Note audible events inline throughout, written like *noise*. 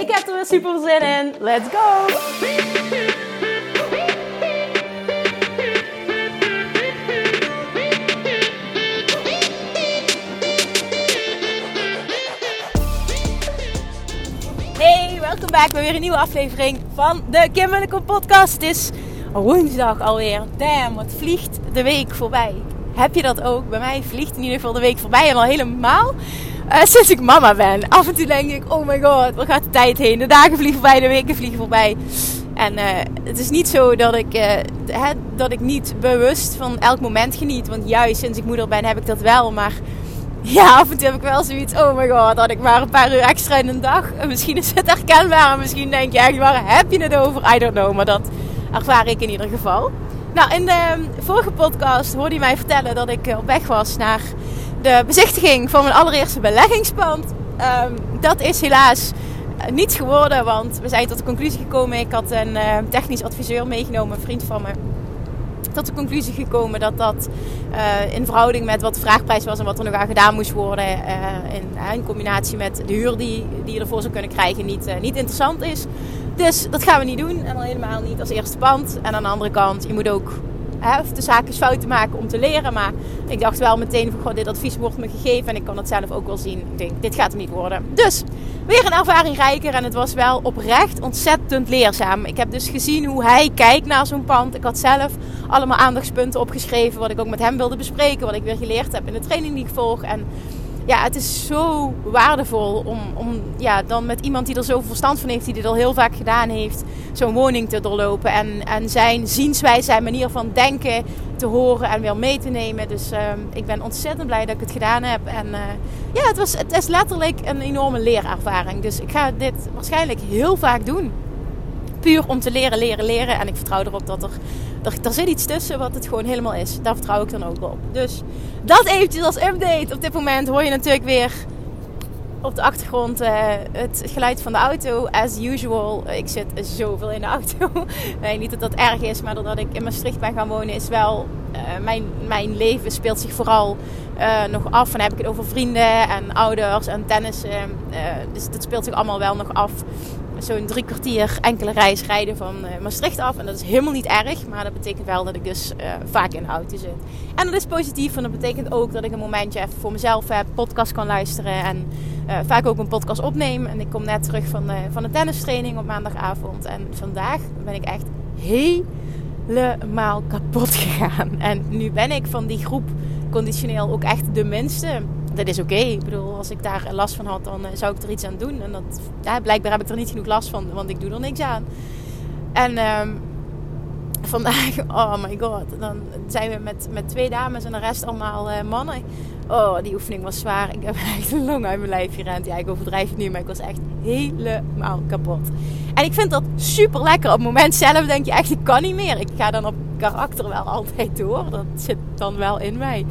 Ik heb er weer super zin in. Let's go! Hey, welkom bij weer een nieuwe aflevering van de Kim Willeke podcast. Het is woensdag alweer. Damn, wat vliegt de week voorbij. Heb je dat ook? Bij mij vliegt in ieder geval de week voorbij en al helemaal uh, sinds ik mama ben. Af en toe denk ik, oh my god, waar gaat de tijd heen? De dagen vliegen voorbij, de weken vliegen voorbij. En uh, het is niet zo dat ik, uh, dat ik niet bewust van elk moment geniet. Want juist sinds ik moeder ben heb ik dat wel. Maar ja, af en toe heb ik wel zoiets. Oh my god, had ik maar een paar uur extra in een dag. En misschien is het herkenbaar. En misschien denk je echt, waar heb je het over? I don't know. Maar dat ervaar ik in ieder geval. Nou, in de vorige podcast hoorde je mij vertellen dat ik op weg was naar de bezichtiging van mijn allereerste beleggingspand. Um, dat is helaas niet geworden, want we zijn tot de conclusie gekomen. Ik had een uh, technisch adviseur meegenomen, een vriend van me. Tot de conclusie gekomen dat dat uh, in verhouding met wat de vraagprijs was en wat er nog aan gedaan moest worden, in, in, combinatie met de huur die, die je ervoor zou kunnen krijgen, niet, niet interessant is. Dus dat gaan we niet doen. En al helemaal niet als eerste pand. En aan de andere kant, je moet ook hè, de zaakjes fouten maken om te leren. Maar ik dacht wel meteen van, dit advies wordt me gegeven. En ik kan het zelf ook wel zien. Ik denk, dit gaat hem niet worden. Dus, weer een ervaring rijker. En het was wel oprecht ontzettend leerzaam. Ik heb dus gezien hoe hij kijkt naar zo'n pand. Ik had zelf allemaal aandachtspunten opgeschreven. Wat ik ook met hem wilde bespreken. Wat ik weer geleerd heb in de training die ik volg. En ja, het is zo waardevol om, om ja, dan met iemand die er zoveel verstand van heeft, die dit al heel vaak gedaan heeft, zo'n woning te doorlopen. En, en zijn zienswijze, zijn manier van denken te horen en weer mee te nemen. Dus uh, ik ben ontzettend blij dat ik het gedaan heb. En uh, ja, het, was, het is letterlijk een enorme leerervaring. Dus ik ga dit waarschijnlijk heel vaak doen. Puur om te leren, leren, leren. En ik vertrouw erop dat er er, er zit iets tussen wat het gewoon helemaal is. Daar vertrouw ik dan ook op. Dus dat eventjes als update. Op dit moment hoor je natuurlijk weer op de achtergrond uh, het geluid van de auto. As usual. Ik zit zoveel in de auto. *laughs* niet dat dat erg is, maar doordat ik in Maastricht ben gaan wonen, is wel. Uh, mijn, mijn leven speelt zich vooral uh, nog af. En dan heb ik het over vrienden en ouders en tennissen. dus dat speelt zich allemaal wel nog af zo'n drie kwartier enkele reis rijden van uh, Maastricht af. En dat is helemaal niet erg, maar dat betekent wel dat ik dus uh, vaak in de auto zit. En dat is positief, en dat betekent ook dat ik een momentje even voor mezelf heb, podcast kan luisteren en uh, vaak ook een podcast opneem. En ik kom net terug van, van de tennistraining op maandagavond. En vandaag ben ik echt helemaal kapot *laughs* gegaan. En nu ben ik van die groep conditioneel ook echt de minste dat is oké. Ik bedoel, als ik daar last van had, dan eh, zou ik er iets aan doen. En dat, blijkbaar heb ik er niet genoeg last van, want ik doe er niks aan. En um, vandaag, *laughs* oh my god, dan zijn we met, met twee dames en de rest allemaal uh, mannen. Oh, die oefening was zwaar. Ik heb *laughs* echt een long uit mijn lijf gerend. Ja, ik overdrijf het nu, maar ik was echt helemaal kapot. En ik vind dat super lekker. Op het moment zelf denk je echt, ik kan niet meer. Ik ga dan op karakter wel *laughs* altijd door. Dat zit dan wel in mij.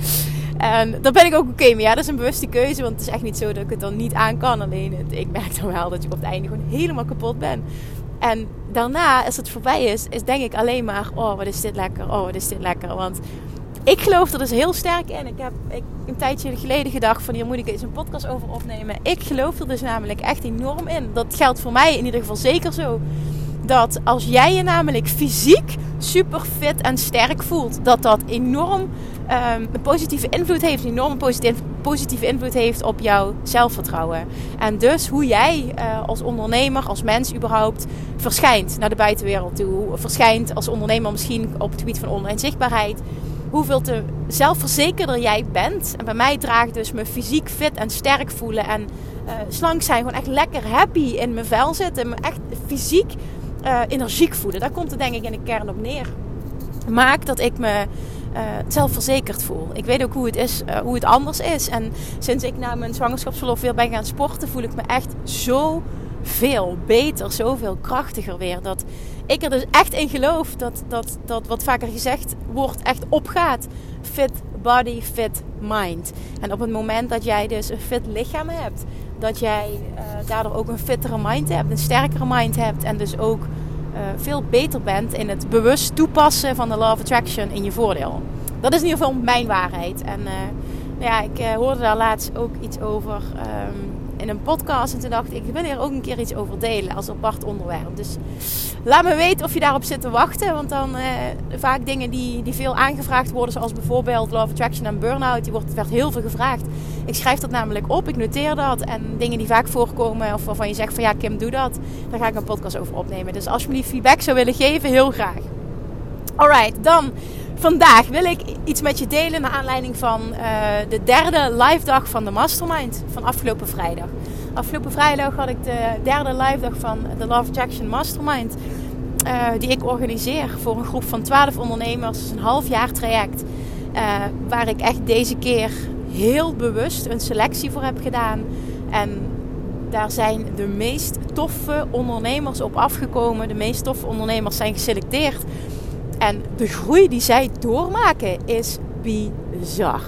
En daar ben ik ook oké mee. Ja, dat is een bewuste keuze. Want het is echt niet zo dat ik het dan niet aan kan. Alleen het, ik merk dan wel dat je op het einde gewoon helemaal kapot bent. En daarna, als het voorbij is, is denk ik alleen maar... Oh, wat is dit lekker. Oh, wat is dit lekker. Want ik geloof er dus heel sterk in. Ik heb ik, een tijdje geleden gedacht van... Hier moet ik eens een podcast over opnemen. Ik geloof er dus namelijk echt enorm in. Dat geldt voor mij in ieder geval zeker zo dat als jij je namelijk fysiek super fit en sterk voelt, dat dat enorm um, een positieve invloed heeft, een enorm positieve, positieve invloed heeft op jouw zelfvertrouwen. En dus hoe jij uh, als ondernemer, als mens überhaupt verschijnt naar de buitenwereld toe, verschijnt als ondernemer misschien op het gebied van online zichtbaarheid. Hoeveel te zelfverzekerder jij bent. En bij mij draagt dus me fysiek fit en sterk voelen en uh, slank zijn, gewoon echt lekker happy in mijn vel zitten, me echt fysiek uh, energiek voelen. Daar komt het denk ik in de kern op neer. Maakt dat ik me uh, zelfverzekerd voel. Ik weet ook hoe het is, uh, hoe het anders is. En sinds ik na mijn zwangerschapsverlof weer ben gaan sporten, voel ik me echt zo zoveel beter, zoveel krachtiger weer. Dat ik er dus echt in geloof dat, dat, dat wat vaker gezegd wordt echt opgaat. Fit body, fit mind. En op het moment dat jij dus een fit lichaam hebt, dat jij uh, daardoor ook een fittere mind hebt, een sterkere mind hebt en dus ook uh, veel beter bent in het bewust toepassen van de law of attraction in je voordeel. Dat is in ieder geval mijn waarheid. En uh, ja, ik hoorde daar laatst ook iets over. Um, in een podcast. En toen dacht ik, ik wil hier ook een keer iets over delen als apart onderwerp. Dus laat me weten of je daarop zit te wachten. Want dan eh, vaak dingen die, die veel aangevraagd worden, zoals bijvoorbeeld Love Attraction en Burnout, die wordt, werd heel veel gevraagd. Ik schrijf dat namelijk op, ik noteer dat. En dingen die vaak voorkomen, of waarvan je zegt van ja, Kim, doe dat. Daar ga ik een podcast over opnemen. Dus als je me die feedback zou willen geven, heel graag. Alright, dan vandaag wil ik iets met je delen naar aanleiding van uh, de derde live dag van de Mastermind van afgelopen vrijdag. Afgelopen vrijdag had ik de derde live dag van de Love Jackson Mastermind. Uh, die ik organiseer voor een groep van 12 ondernemers. Een half jaar traject. Uh, waar ik echt deze keer heel bewust een selectie voor heb gedaan. En daar zijn de meest toffe ondernemers op afgekomen. De meest toffe ondernemers zijn geselecteerd. En de groei die zij doormaken is bizar.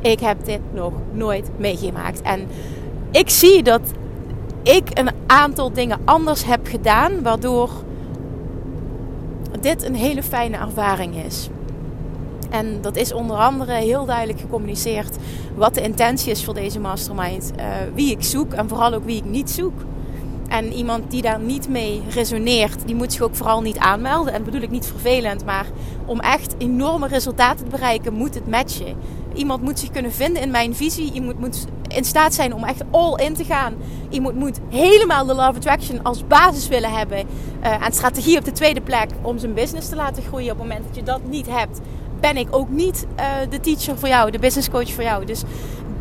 Ik heb dit nog nooit meegemaakt. En ik zie dat ik een aantal dingen anders heb gedaan, waardoor dit een hele fijne ervaring is. En dat is onder andere heel duidelijk gecommuniceerd wat de intentie is voor deze mastermind. Uh, wie ik zoek en vooral ook wie ik niet zoek. En iemand die daar niet mee resoneert, die moet zich ook vooral niet aanmelden. En bedoel ik niet vervelend, maar om echt enorme resultaten te bereiken, moet het matchen. Iemand moet zich kunnen vinden in mijn visie. Iemand moet in staat zijn om echt all in te gaan. Iemand moet helemaal de Love Attraction als basis willen hebben. Uh, en strategie op de tweede plek om zijn business te laten groeien. Op het moment dat je dat niet hebt, ben ik ook niet uh, de teacher voor jou, de business coach voor jou. Dus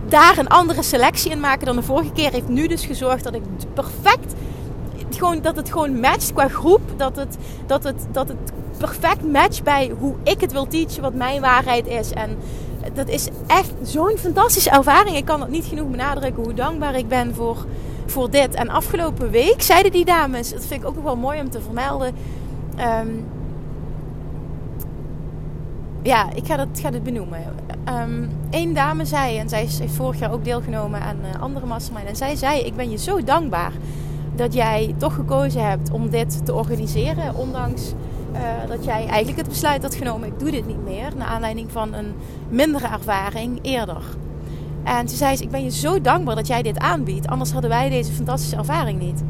daar een andere selectie in maken dan de vorige keer heeft nu dus gezorgd dat ik perfect gewoon, dat het gewoon matcht qua groep. Dat het, dat, het, dat het perfect matcht bij hoe ik het wil teachen, wat mijn waarheid is. En dat is echt zo'n fantastische ervaring. Ik kan het niet genoeg benadrukken hoe dankbaar ik ben voor, voor dit. En afgelopen week zeiden die dames, dat vind ik ook nog wel mooi om te vermelden. Um, ja, ik ga, dat, ga dit benoemen. Eén ehm, dame zei, en zij heeft vorig jaar ook deelgenomen aan uh, andere mastermind. En zij zei, ik ben je zo dankbaar dat jij toch gekozen hebt om dit te organiseren. Ondanks uh, dat jij eigenlijk het besluit had genomen, ik doe dit niet meer. Naar aanleiding van een mindere ervaring eerder. En toen zei ze, ik ben je zo dankbaar dat jij dit aanbiedt. Anders hadden wij deze fantastische ervaring niet.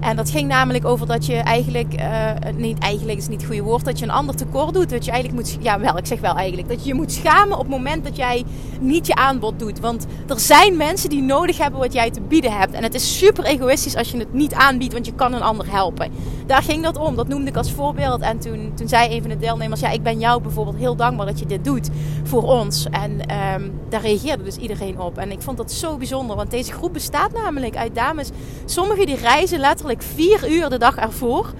En dat ging namelijk over dat je eigenlijk, uh, niet eigenlijk is niet het goede woord, dat je een ander tekort doet. Dat je eigenlijk moet, ja wel, ik zeg wel eigenlijk, dat je je moet schamen op het moment dat jij niet je aanbod doet. Want er zijn mensen die nodig hebben wat jij te bieden hebt. En het is super egoïstisch als je het niet aanbiedt, want je kan een ander helpen. Daar ging dat om, dat noemde ik als voorbeeld. En toen, toen zei een van de deelnemers, ja ik ben jou bijvoorbeeld heel dankbaar dat je dit doet voor ons. En um, daar reageerde dus iedereen op. En ik vond dat zo bijzonder, want deze groep bestaat namelijk uit dames. Sommigen die reizen letterlijk vier uur de dag ervoor.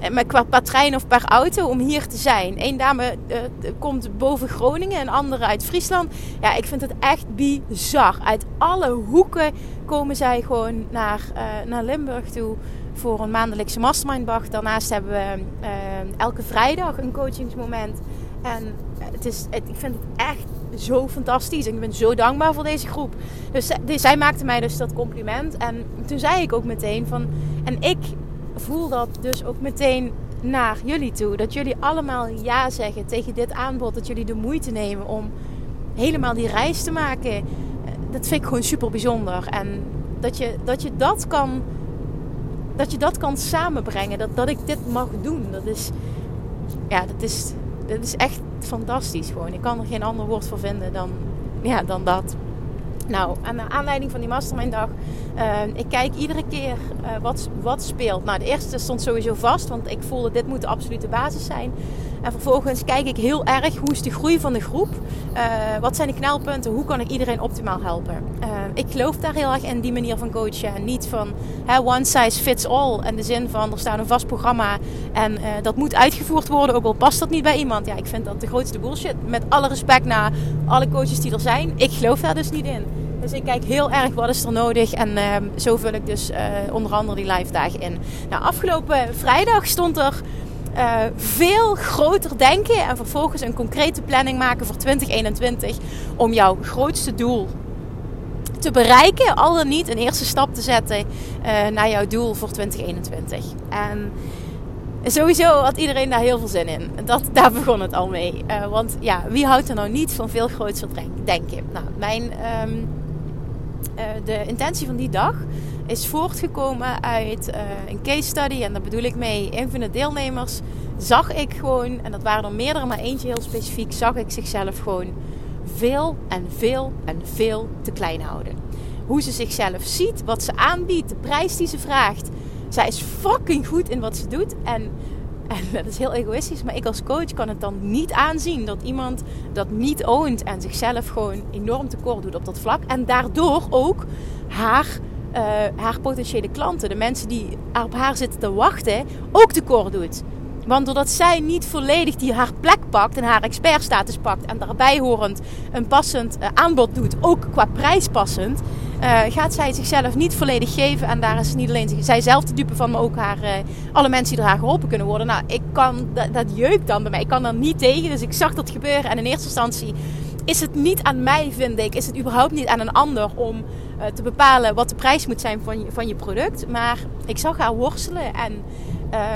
Eh, met qua trein of per auto om hier te zijn. Eén dame uh, komt boven Groningen, een andere uit Friesland. Ja, ik vind het echt bizar. Uit alle hoeken komen zij gewoon naar, naar Limburg toe voor een maandelijkse masterminddag. Daarnaast hebben we uh, elke vrijdag een coachingsmoment. En het is, het, ik vind het echt zo fantastisch. En ik ben zo dankbaar voor deze groep. Dus, dus zij maakte mij dus dat compliment. En toen zei ik ook meteen van... En ik voel dat dus ook meteen naar jullie toe. Dat jullie allemaal ja zeggen tegen dit aanbod. Dat jullie de moeite nemen om helemaal die reis te maken. Dat vind ik gewoon super bijzonder. En dat je dat, je dat kan... Dat je dat kan samenbrengen. Dat, dat ik dit mag doen. Dat is... Ja, dat is dat is echt fantastisch gewoon. Ik kan er geen ander woord voor vinden dan, ja, dan dat. Nou, aan de aanleiding van die masterminddag, uh, ik kijk iedere keer uh, wat, wat speelt. Nou, de eerste stond sowieso vast, want ik voelde dit moet de absolute basis zijn. En vervolgens kijk ik heel erg hoe is de groei van de groep. Uh, wat zijn de knelpunten? Hoe kan ik iedereen optimaal helpen? Uh, ik geloof daar heel erg in die manier van coachen. En niet van hè, one size fits all. In de zin van er staat een vast programma en uh, dat moet uitgevoerd worden. Ook al past dat niet bij iemand. Ja, ik vind dat de grootste bullshit. Met alle respect naar alle coaches die er zijn. Ik geloof daar dus niet in. Dus ik kijk heel erg wat is er nodig. En ehm, zo vul ik dus onder andere die live dagen in. Nou, afgelopen vrijdag stond er uh, veel groter denken. En vervolgens een concrete planning maken voor 2021. Om jouw grootste doel te bereiken. Al dan niet een eerste stap te zetten uh, naar jouw doel voor 2021. En sowieso had iedereen daar heel veel zin in. Dat, *laughs* daar begon het al mee. Uh, want ja, wie houdt er nou niet van veel groter denken? Nou, mijn, uh, de intentie van die dag is voortgekomen uit uh, een case study. En daar bedoel ik mee, een van de deelnemers zag ik gewoon, en dat waren er meerdere, maar eentje heel specifiek, zag ik zichzelf gewoon veel en veel en veel te klein houden. Hoe ze zichzelf ziet, wat ze aanbiedt, de prijs die ze vraagt. Zij is fucking goed in wat ze doet. En, en *laughs* dat is heel egoïstisch, maar ik als coach kan het dan niet aanzien dat iemand dat niet oont en zichzelf gewoon enorm tekort doet op dat vlak. En daardoor ook haar, uh, haar potentiële klanten, de mensen die op haar zitten te wachten, ook tekort doet. Want doordat zij niet volledig die haar plek pakt en haar expertstatus pakt en daarbij horend een passend uh, aanbod doet, ook qua prijs passend, uh, gaat zij zichzelf niet volledig geven. En daar is niet alleen zijzelf te dupe van, maar ook haar, alle mensen die haar geholpen kunnen worden. Nou, ik kan, dat, dat jeukt dan bij mij. Ik kan daar niet tegen. Dus ik zag dat gebeuren. En in eerste instantie is het niet aan mij, vind ik. Is het überhaupt niet aan een ander om uh, te bepalen wat de prijs moet zijn van je, van je product. Maar ik zag haar worstelen en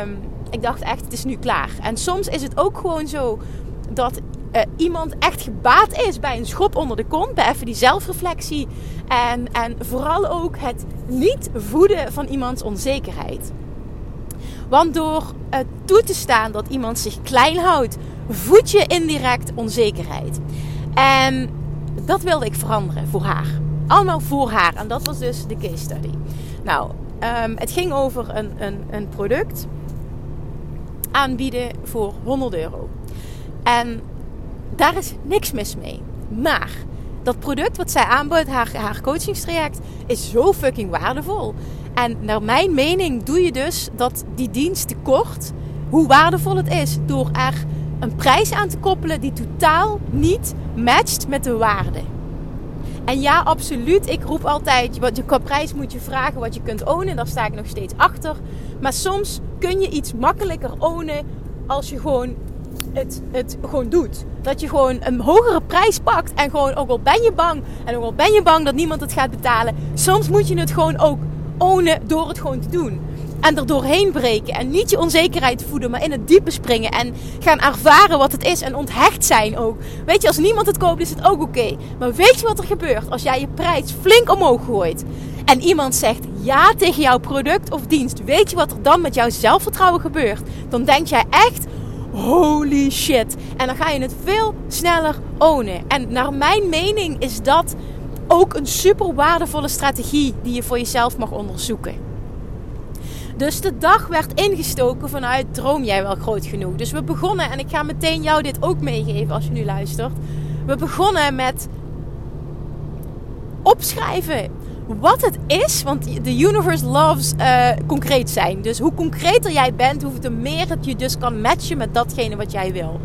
um, ik dacht echt, het is nu klaar. En soms is het ook gewoon zo dat uh, iemand echt gebaat is bij een schop onder de kont, bij even die zelfreflectie. En, en vooral ook het niet voeden van iemands onzekerheid. Want door uh, toe te staan dat iemand zich klein houdt, voed je indirect onzekerheid. En dat wilde ik veranderen voor haar. Allemaal voor haar. En dat was dus de case study. Nou, um, het ging over een, een, een product aanbieden voor 100 euro. En daar is niks mis mee. Maar dat product wat zij aanbiedt, haar, haar coachingstraject, is zo fucking waardevol. En naar mijn mening doe je dus dat die dienst tekort, hoe waardevol het is, door er een prijs aan te koppelen die totaal niet matcht met de waarde. En ja, absoluut. Ik roep altijd, wat je prijs moet je vragen wat je kunt ownen. Daar sta ik nog steeds achter. Maar soms kun je iets makkelijker ownen als je gewoon het, het gewoon doet. Dat je gewoon een hogere prijs pakt. En gewoon, ook al ben je bang. En ook al ben je bang dat niemand het gaat betalen. Soms moet je het gewoon ook ownen door het gewoon te doen. En er doorheen breken. En niet je onzekerheid voeden, maar in het diepe springen. En gaan ervaren wat het is. En onthecht zijn ook. Weet je, als niemand het koopt, is het ook oké. Maar weet je wat er gebeurt als jij je prijs flink omhoog gooit? En iemand zegt ja tegen jouw product of dienst. Weet je wat er dan met jouw zelfvertrouwen gebeurt? Dan denk jij echt holy shit. En dan ga je het veel sneller ownen. En naar mijn mening is dat ook een super waardevolle strategie die je voor jezelf mag onderzoeken. Dus de dag werd ingestoken vanuit droom jij wel groot genoeg. Dus we begonnen, en ik ga meteen jou dit ook meegeven als je nu luistert. We begonnen met opschrijven wat het is. Want de universe loves uh, concreet zijn. Dus hoe concreter jij bent, hoe meer het je dus kan matchen met datgene wat jij wil.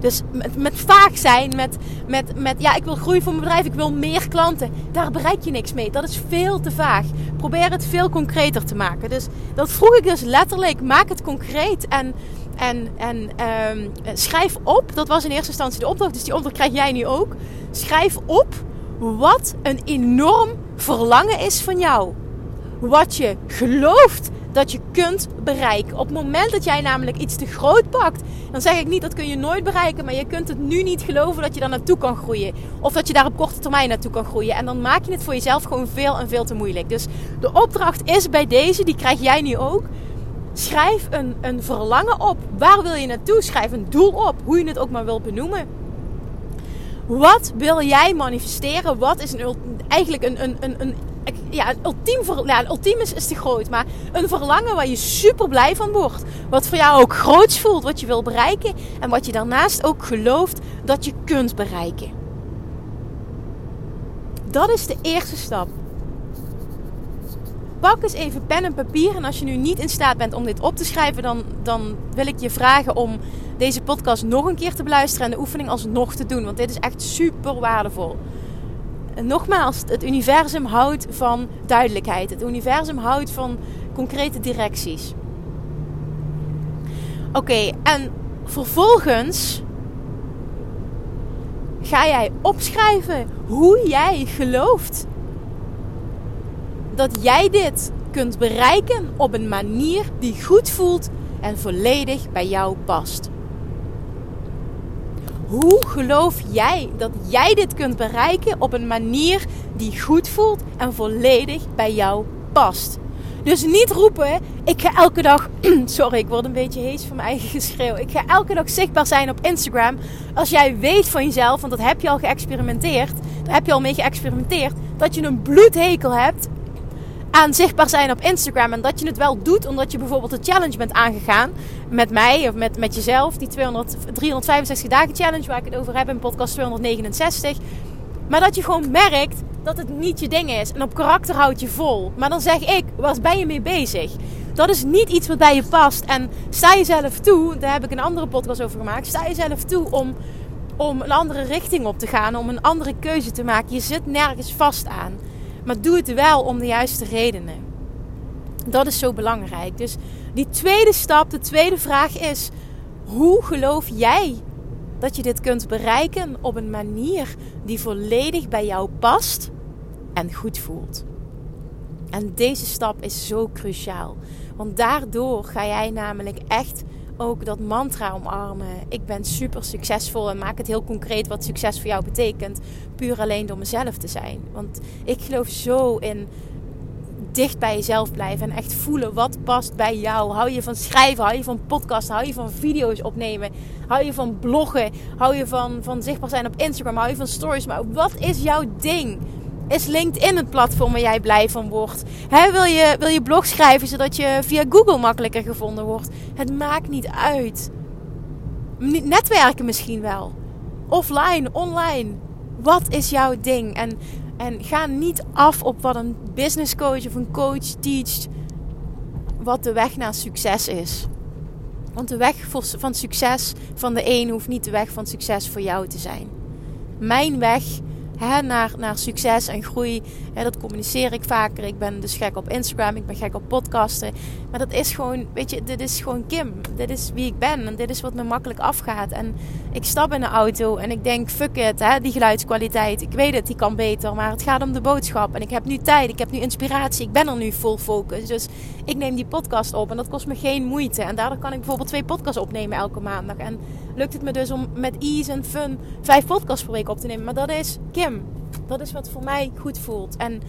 Dus met, met vaag zijn, met, met, met ja, ik wil groeien voor mijn bedrijf, ik wil meer klanten. Daar bereik je niks mee. Dat is veel te vaag. Probeer het veel concreter te maken. Dus dat vroeg ik dus letterlijk. Maak het concreet en, en, en um, schrijf op. Dat was in eerste instantie de opdracht, dus die opdracht krijg jij nu ook. Schrijf op wat een enorm verlangen is van jou. Wat je gelooft dat je kunt bereiken. Op het moment dat jij namelijk iets te groot pakt, dan zeg ik niet dat kun je nooit bereiken, maar je kunt het nu niet geloven dat je daar naartoe kan groeien. Of dat je daar op korte termijn naartoe kan groeien. En dan maak je het voor jezelf gewoon veel en veel te moeilijk. Dus de opdracht is bij deze, die krijg jij nu ook. Schrijf een, een verlangen op. Waar wil je naartoe? Schrijf een doel op, hoe je het ook maar wil benoemen. Wat wil jij manifesteren? Wat is een, eigenlijk een, een, een ja, een ultiem, een ultiem is, is te groot, maar een verlangen waar je super blij van wordt. Wat voor jou ook groots voelt, wat je wil bereiken en wat je daarnaast ook gelooft dat je kunt bereiken. Dat is de eerste stap. Pak eens even pen en papier. En als je nu niet in staat bent om dit op te schrijven, dan, dan wil ik je vragen om deze podcast nog een keer te beluisteren en de oefening alsnog te doen. Want dit is echt super waardevol nogmaals, het universum houdt van duidelijkheid. Het universum houdt van concrete directies. Oké, en vervolgens ga jij opschrijven hoe jij gelooft dat jij dit kunt bereiken op een manier die goed voelt en volledig bij jou past. Hoe geloof jij dat jij dit kunt bereiken op een manier die goed voelt en volledig bij jou past? Dus niet roepen, ik ga elke dag, *clears throat* sorry, ik word een beetje hees van mijn eigen *laughs* geschreeuw. Ik ga elke dag zichtbaar zijn op Instagram. Als jij weet van jezelf, want dat heb je al geëxperimenteerd, daar heb je al mee geëxperimenteerd, dat je een bloedhekel hebt aan zichtbaar zijn op Instagram. En dat je het wel doet omdat je bijvoorbeeld de challenge bent aangegaan met mij of met, met jezelf. Die 200, 365 dagen challenge waar ik het over heb in podcast 269. Maar dat je gewoon merkt dat het niet je ding is. En op karakter houd je vol. Maar dan zeg ik, waar ben je mee bezig? Dat is niet iets wat bij je past. En sta jezelf toe, daar heb ik een andere podcast over gemaakt. Sta jezelf toe om, om een andere richting op te gaan. Om een andere keuze te maken. Je zit nergens vast aan. Maar doe het wel om de juiste redenen. Dat is zo belangrijk. Dus die tweede stap, de tweede vraag is: hoe geloof jij dat je dit kunt bereiken op een manier die volledig bij jou past en goed voelt? En deze stap is zo cruciaal. Want daardoor ga jij namelijk echt ook dat mantra omarmen. Ik ben super succesvol en maak het heel concreet wat succes voor jou betekent. Puur alleen door mezelf te zijn. Want ik geloof zo in dicht bij jezelf blijven en echt voelen wat past bij jou. Hou je van schrijven, hou je van podcasten, hou je van video's opnemen, hou je van bloggen, hou je van, van zichtbaar zijn op Instagram, hou je van stories. Maar wat is jouw ding? Is LinkedIn het platform waar jij blij van wordt? wil, je, wil je blog schrijven zodat je via Google makkelijker gevonden wordt? Het maakt niet uit. Netwerken misschien wel. Offline, online. Wat is jouw ding? En, en ga niet af op wat een business coach of een coach teacht. Wat de weg naar succes is. Want de weg van succes van de een hoeft niet de weg van succes voor jou te zijn. Mijn weg hè, naar, naar succes en groei. Hè, dat communiceer ik vaker. Ik ben dus gek op Instagram, ik ben gek op podcasten. Maar dat is gewoon, weet je, dit is gewoon Kim. Dit is wie ik ben en dit is wat me makkelijk afgaat. En ik stap in de auto en ik denk, fuck it, hè, die geluidskwaliteit. Ik weet het, die kan beter, maar het gaat om de boodschap. En ik heb nu tijd, ik heb nu inspiratie, ik ben er nu full focus. Dus ik neem die podcast op en dat kost me geen moeite. En daardoor kan ik bijvoorbeeld twee podcasts opnemen elke maandag. En lukt het me dus om met ease en fun vijf podcasts per week op te nemen. Maar dat is Kim. Dat is wat voor mij goed voelt. En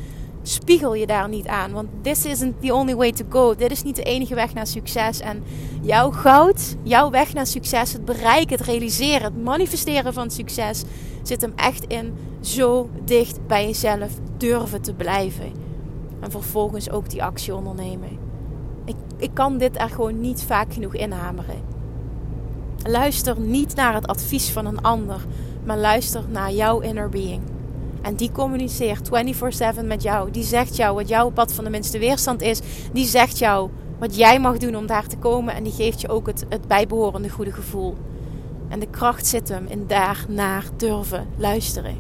spiegel je daar niet aan. Want this isn't the only way to go. Dit is niet de enige weg naar succes. En jouw goud, jouw weg naar succes, het bereiken, het realiseren, het manifesteren van succes, zit hem echt in zo dicht bij jezelf durven te blijven. En vervolgens ook die actie ondernemen. Ik, ik kan dit er gewoon niet vaak genoeg inhameren. Luister niet naar het advies van een ander, maar luister naar jouw inner being. En die communiceert 24/7 met jou. Die zegt jou wat jouw pad van de minste weerstand is. Die zegt jou wat jij mag doen om daar te komen. En die geeft je ook het, het bijbehorende goede gevoel. En de kracht zit hem in daar naar durven luisteren.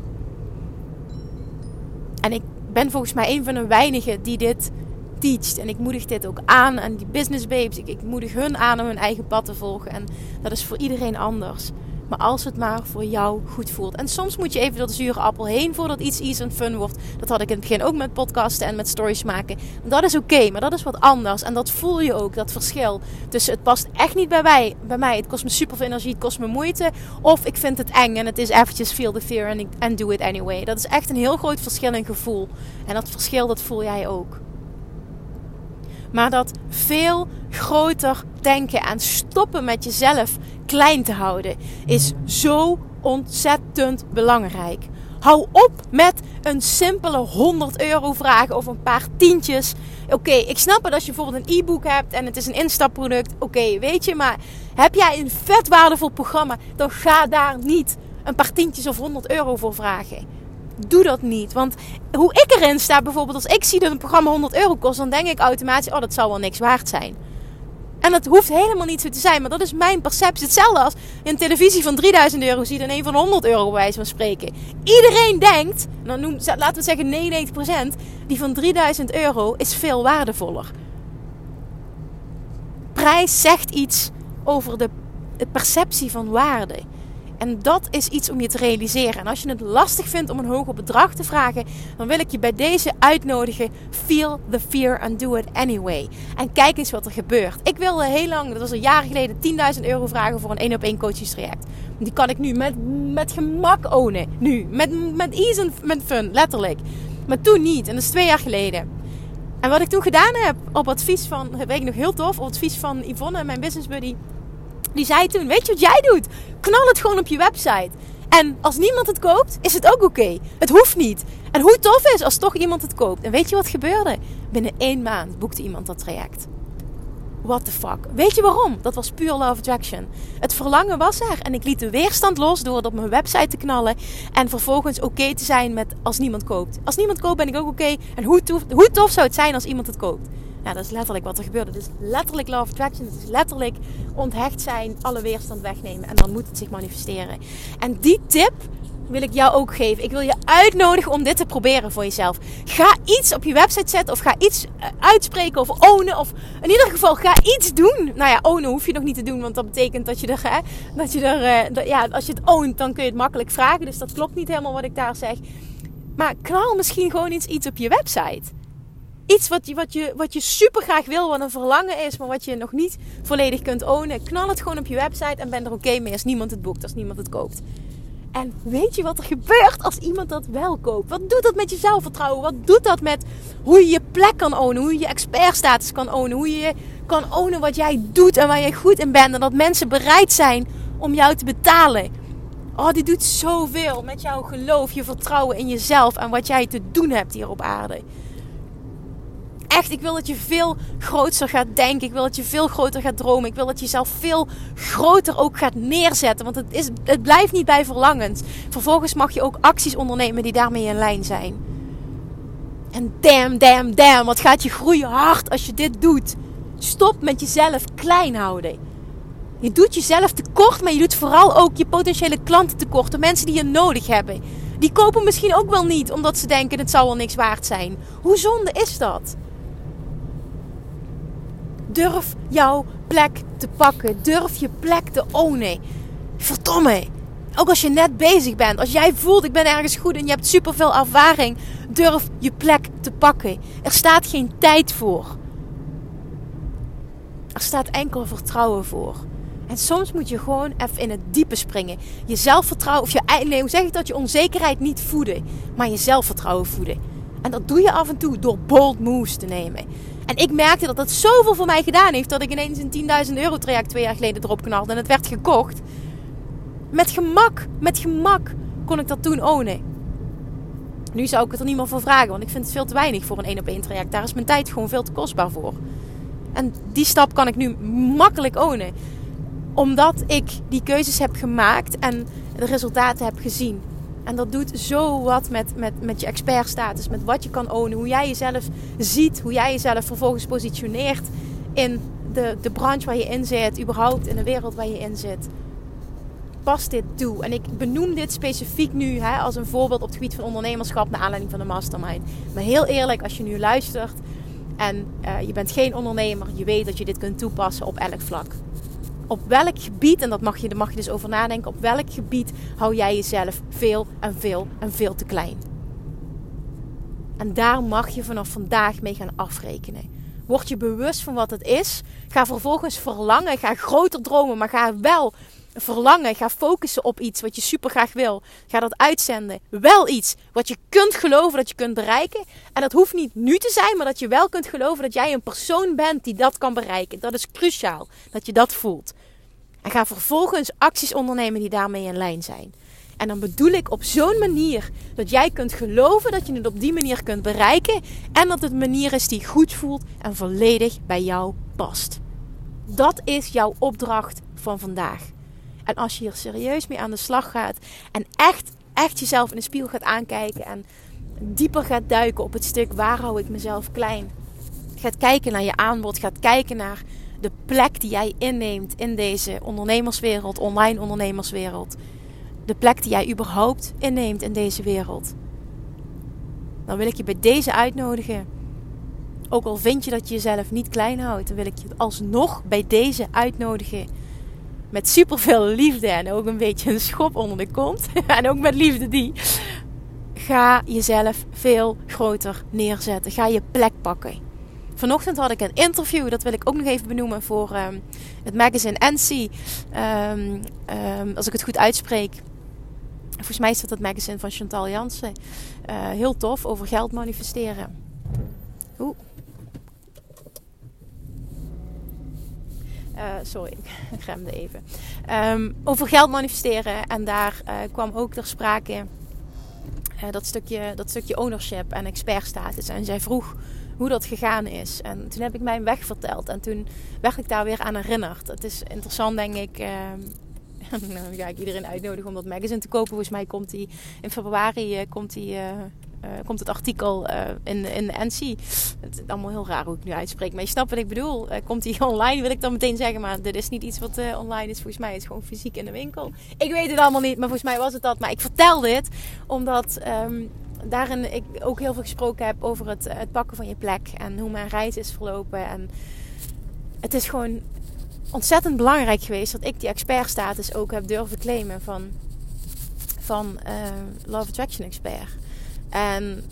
En ik ben volgens mij een van de weinigen die dit teacht. En ik moedig dit ook aan aan die business babes. Ik, ik moedig hun aan om hun eigen pad te volgen. En dat is voor iedereen anders. Maar als het maar voor jou goed voelt. En soms moet je even door de zure appel heen voordat iets easy en fun wordt. Dat had ik in het begin ook met podcasten en met stories maken. Dat is oké, maar dat is wat anders. En dat voel je ook, dat verschil. Dus het past echt niet bij mij. Bij mij. Het kost me super veel energie, het kost me moeite. Of ik vind het eng en het is eventjes feel the fear and do it anyway. Dat is echt een heel groot verschil in gevoel. En dat verschil, dat voel jij ook. Maar dat veel groter denken en stoppen met jezelf klein te houden is zo ontzettend belangrijk. Hou op met een simpele 100 euro vragen of een paar tientjes. Oké, ik snap het als je bijvoorbeeld een e-book hebt en het is een instapproduct. Oké, weet je, maar heb jij een vet waardevol programma, dan ga daar niet een paar tientjes of 100 euro voor vragen doe dat niet. Want hoe ik erin sta, bijvoorbeeld als ik zie dat een programma 100 euro kost, dan denk ik automatisch, oh dat zal wel niks waard zijn. En dat hoeft helemaal niet zo te zijn, maar dat is mijn perceptie. Hetzelfde als een televisie van 3000 euro ziet en een van 100 euro bij wijze van spreken. Iedereen denkt, nou noem, laten we zeggen 99%, die van 3000 euro is veel waardevoller. Prijs zegt iets over de perceptie van waarde. En dat is iets om je te realiseren. En als je het lastig vindt om een hoger bedrag te vragen, dan wil ik je bij deze uitnodigen. Feel the fear and do it anyway. En kijk eens wat er gebeurt. Ik wilde heel lang, dat was een jaar geleden, 10.000 euro vragen voor een 1 op 1 coachingstraject. Die kan ik nu met, met gemak ownen. Nu. Met, met ease en fun, letterlijk. Maar toen niet. En dat is twee jaar geleden. En wat ik toen gedaan heb, op advies van, weet ik nog heel tof, op advies van Yvonne, mijn business buddy die zei toen: Weet je wat jij doet? Knal het gewoon op je website. En als niemand het koopt, is het ook oké. Het hoeft niet. En hoe tof is als toch iemand het koopt. En weet je wat gebeurde? Binnen één maand boekte iemand dat traject. What the fuck? Weet je waarom? Dat was puur love attraction. Het verlangen was er en ik liet de weerstand los door het op mijn website te knallen. En vervolgens oké te zijn met als niemand koopt. Als niemand koopt ben ik ook oké. En hoe tof, hoe tof zou het zijn als iemand het koopt? Nou, dat is letterlijk wat er gebeurde. Het is letterlijk love attraction. Het is letterlijk onthecht zijn, alle weerstand wegnemen. En dan moet het zich manifesteren. En die tip wil ik jou ook geven. Ik wil je uitnodigen om dit te proberen voor jezelf. Ga iets op je website zetten of ga iets eh, uitspreken of ownen. Of in ieder geval ga iets doen. Nou ja, ownen hoef je nog niet te doen, want dat betekent dat je er, hè, dat je er, uh, ja, als je het ownt, dan kun je het makkelijk vragen. Dus dat klopt niet helemaal wat ik daar zeg. Maar knal misschien gewoon iets, iets op je website iets wat je, wat, je, wat je super graag wil, wat een verlangen is, maar wat je nog niet volledig kunt ownen. Knal het gewoon op je website en ben er oké mee als niemand het boekt, als niemand het koopt. En weet je wat er gebeurt als iemand dat wel koopt? Wat doet dat met je zelfvertrouwen? Wat doet dat met hoe je je plek kan ownen? Hoe je je expertstatus kan ownen? Hoe je kan ownen wat jij doet en waar je goed in bent? En dat mensen bereid zijn om jou te betalen. Oh, die doet zoveel met jouw geloof, je vertrouwen in jezelf en wat jij te doen hebt hier op aarde echt, ik wil dat je veel groter gaat denken. Ik wil dat je veel groter gaat dromen. Ik wil dat je jezelf veel groter ook gaat neerzetten. Want het, is, het blijft niet bij verlangens. Vervolgens mag je ook acties ondernemen die daarmee in lijn zijn. En damn, damn, damn. Wat gaat je groeien hard als je dit doet. Stop met jezelf klein houden. Je doet jezelf tekort, maar je doet vooral ook je potentiële klanten tekort. De mensen die je nodig hebben. Die kopen misschien ook wel niet, omdat ze denken het zou wel niks waard zijn. Hoe zonde is dat? Durf jouw plek te pakken. Durf je plek te ownen. Verdomme. Ook als je net bezig bent. Als jij voelt ik ben ergens goed en je hebt superveel ervaring. Durf je plek te pakken. Er staat geen tijd voor. Er staat enkel vertrouwen voor. En soms moet je gewoon even in het diepe springen. Je zelfvertrouwen, of je, nee, hoe zeg ik dat? Je onzekerheid niet voeden, maar je zelfvertrouwen voeden. En dat doe je af en toe door bold moves te nemen. En ik merkte dat dat zoveel voor mij gedaan heeft dat ik ineens een 10.000 euro traject twee jaar geleden erop knalde en het werd gekocht. Met gemak, met gemak kon ik dat toen ownen. Nu zou ik het er niet meer voor vragen, want ik vind het veel te weinig voor een 1 op 1 traject. Daar is mijn tijd gewoon veel te kostbaar voor. En die stap kan ik nu makkelijk ownen. Omdat ik die keuzes heb gemaakt en de resultaten heb gezien. En dat doet zo wat met, met, met je expertstatus, met wat je kan ownen, hoe jij jezelf ziet, hoe jij jezelf vervolgens positioneert in de, de branche waar je in zit, überhaupt in de wereld waar je in zit. Pas dit toe. En ik benoem dit specifiek nu hè, als een voorbeeld op het gebied van ondernemerschap naar aanleiding van de mastermind. Maar heel eerlijk, als je nu luistert en uh, je bent geen ondernemer, je weet dat je dit kunt toepassen op elk vlak op welk gebied, en dat mag je, daar mag je dus over nadenken, op welk gebied hou jij jezelf veel en veel en veel te klein. En daar mag je vanaf vandaag mee gaan afrekenen. Word je bewust van wat het is. Ga vervolgens verlangen. Ga groter dromen. Maar ga wel verlangen. Ga focussen op iets wat je super graag wil. Ga dat uitzenden. Wel iets wat je kunt geloven dat je kunt bereiken. En dat hoeft niet nu te zijn, maar dat je wel kunt geloven dat jij een persoon bent die dat kan bereiken. Dat is cruciaal. Dat je dat voelt. En ga vervolgens acties ondernemen die daarmee in lijn zijn. En dan bedoel ik op zo'n manier dat jij kunt geloven dat je het op die manier kunt bereiken. En dat het een manier is die goed voelt en volledig bij jou past. Dat is jouw opdracht van vandaag. En als je hier serieus mee aan de slag gaat en echt, echt jezelf in de spiegel gaat aankijken en dieper gaat duiken op het stuk waar hou ik mezelf klein. Gaat kijken naar je aanbod, gaat kijken naar de plek die jij inneemt in deze ondernemerswereld, online ondernemerswereld. De plek die jij überhaupt inneemt in deze wereld. Dan wil ik je bij deze uitnodigen. Ook al vind je dat je jezelf niet klein houdt, dan wil ik je alsnog bij deze uitnodigen. Met superveel liefde en ook een beetje een schop onder de kont. *laughs* en ook met liefde die. Ga jezelf veel groter neerzetten. Ga je plek pakken. Vanochtend had ik een interview, dat wil ik ook nog even benoemen voor ehm, het magazine NC. Ehm, ehm, als ik het goed uitspreek. Volgens mij is dat het magazine van Chantal Jansen. Uh, heel tof over geld manifesteren. Oeh. Uh, sorry, *laughs* ik remde even. over geld manifesteren. En daar uh, kwam ook ter sprake dat, stukje, dat stukje ownership en expertstatus. En zij vroeg hoe dat gegaan is. En toen heb ik mijn weg verteld. En toen werd ik daar weer aan herinnerd. Het is interessant, denk ik. Uh, dan ga ik iedereen uitnodigen om dat magazine te kopen. Volgens mij komt die in februari uh, komt die, uh, komt het artikel in, in de NC. Het is allemaal heel raar hoe ik nu uitspreek. Maar je snapt wat ik bedoel. komt die *laughs* online, wil ik dan meteen zeggen. Maar dit is niet iets wat online is. Volgens mij is het gewoon fysiek in de winkel. Ik weet het allemaal niet, maar volgens mij was het dat. Maar ik vertel dit omdat um, daarin ik ook heel veel gesproken heb over het, het pakken van je plek en hoe mijn reis is verlopen. En het is gewoon ontzettend belangrijk geweest dat ik die expertstatus ook heb durven claimen van, van uh, Love Attraction Expert. En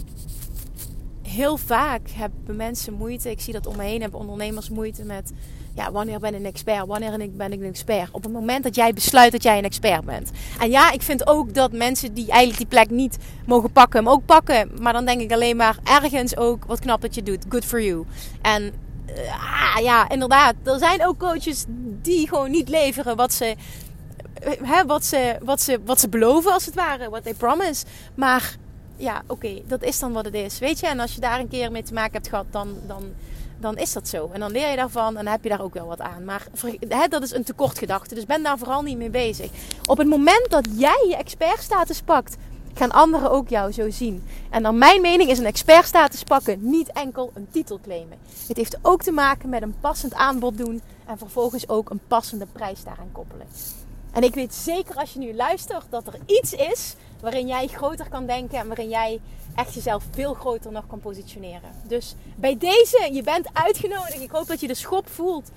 heel vaak hebben mensen moeite, ik zie dat om me heen, hebben ondernemers moeite met ja, wanneer ben ik een expert? Wanneer ben ik een expert? Op het moment dat jij besluit dat jij een expert bent. En ja, ik vind ook dat mensen die eigenlijk die plek niet mogen pakken, hem ook pakken. Maar dan denk ik alleen maar ergens ook, wat knap dat je doet. Good for you. En uh, ja, inderdaad. Er zijn ook coaches die gewoon niet leveren wat ze, hè, wat ze, wat ze, wat ze beloven als het ware. Wat they promise. Maar ja, oké, dat is dan wat het is. Weet je, en als je daar een keer mee te maken hebt gehad, dan, dan dan is dat zo. En dan leer je daarvan en dan heb je daar ook wel wat aan. Maar dat is een tekortgedachte, dus ben daar vooral niet mee bezig. Op het moment dat jij je expertstatus pakt, gaan anderen ook jou zo zien. En dan mijn mening is een expertstatus pakken niet enkel een titel claimen. Het heeft ook te maken met een passend aanbod doen en vervolgens ook een passende prijs daaraan koppelen. En ik weet zeker als je nu luistert dat er iets is waarin jij groter kan denken en waarin jij echt jezelf veel groter nog kan positioneren. Dus bij deze, je bent uitgenodigd. Ik hoop dat je de schop voelt.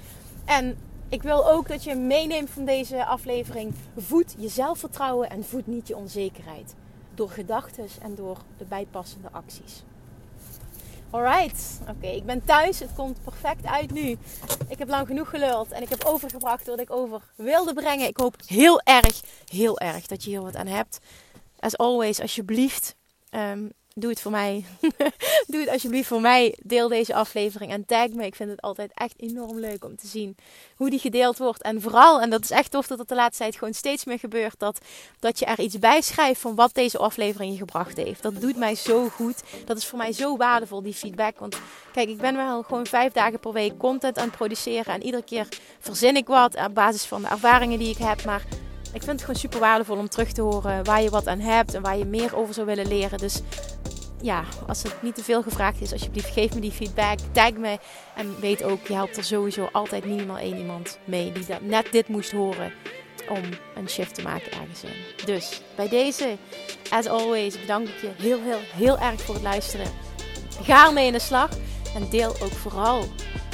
En ik wil ook dat je meeneemt van deze aflevering. Voed je zelfvertrouwen en voed niet je onzekerheid. Door gedachten en door de bijpassende acties. Alright, oké, ik ben thuis. Het komt perfect uit nu. Ik heb lang genoeg geluld en ik heb overgebracht wat ik over wilde brengen. Ik hoop heel erg, heel erg dat je hier wat aan hebt. As always, alsjeblieft, um, doe het voor mij. *laughs* doe het alsjeblieft voor mij. Deel deze aflevering en tag me. Ik vind het altijd echt enorm leuk om te zien hoe die gedeeld wordt. En vooral, en dat is echt tof dat het de laatste tijd gewoon steeds meer gebeurt, dat, dat je er iets bij schrijft van wat deze aflevering je gebracht heeft. Dat doet mij zo goed. Dat is voor mij zo waardevol, die feedback. Want kijk, ik ben wel gewoon vijf dagen per week content aan het produceren. En iedere keer verzin ik wat op basis van de ervaringen die ik heb. Maar ik vind het gewoon super waardevol om terug te horen waar je wat aan hebt en waar je meer over zou willen leren. Dus ja, als het niet te veel gevraagd is, alsjeblieft geef me die feedback. Tag me. En weet ook, je helpt er sowieso altijd minimaal één iemand mee die dat net dit moest horen om een shift te maken ergens in. Dus bij deze, as always, bedank ik je heel, heel, heel erg voor het luisteren. Ga ermee in de slag en deel ook vooral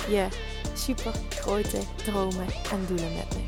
je super grote dromen en doelen met me.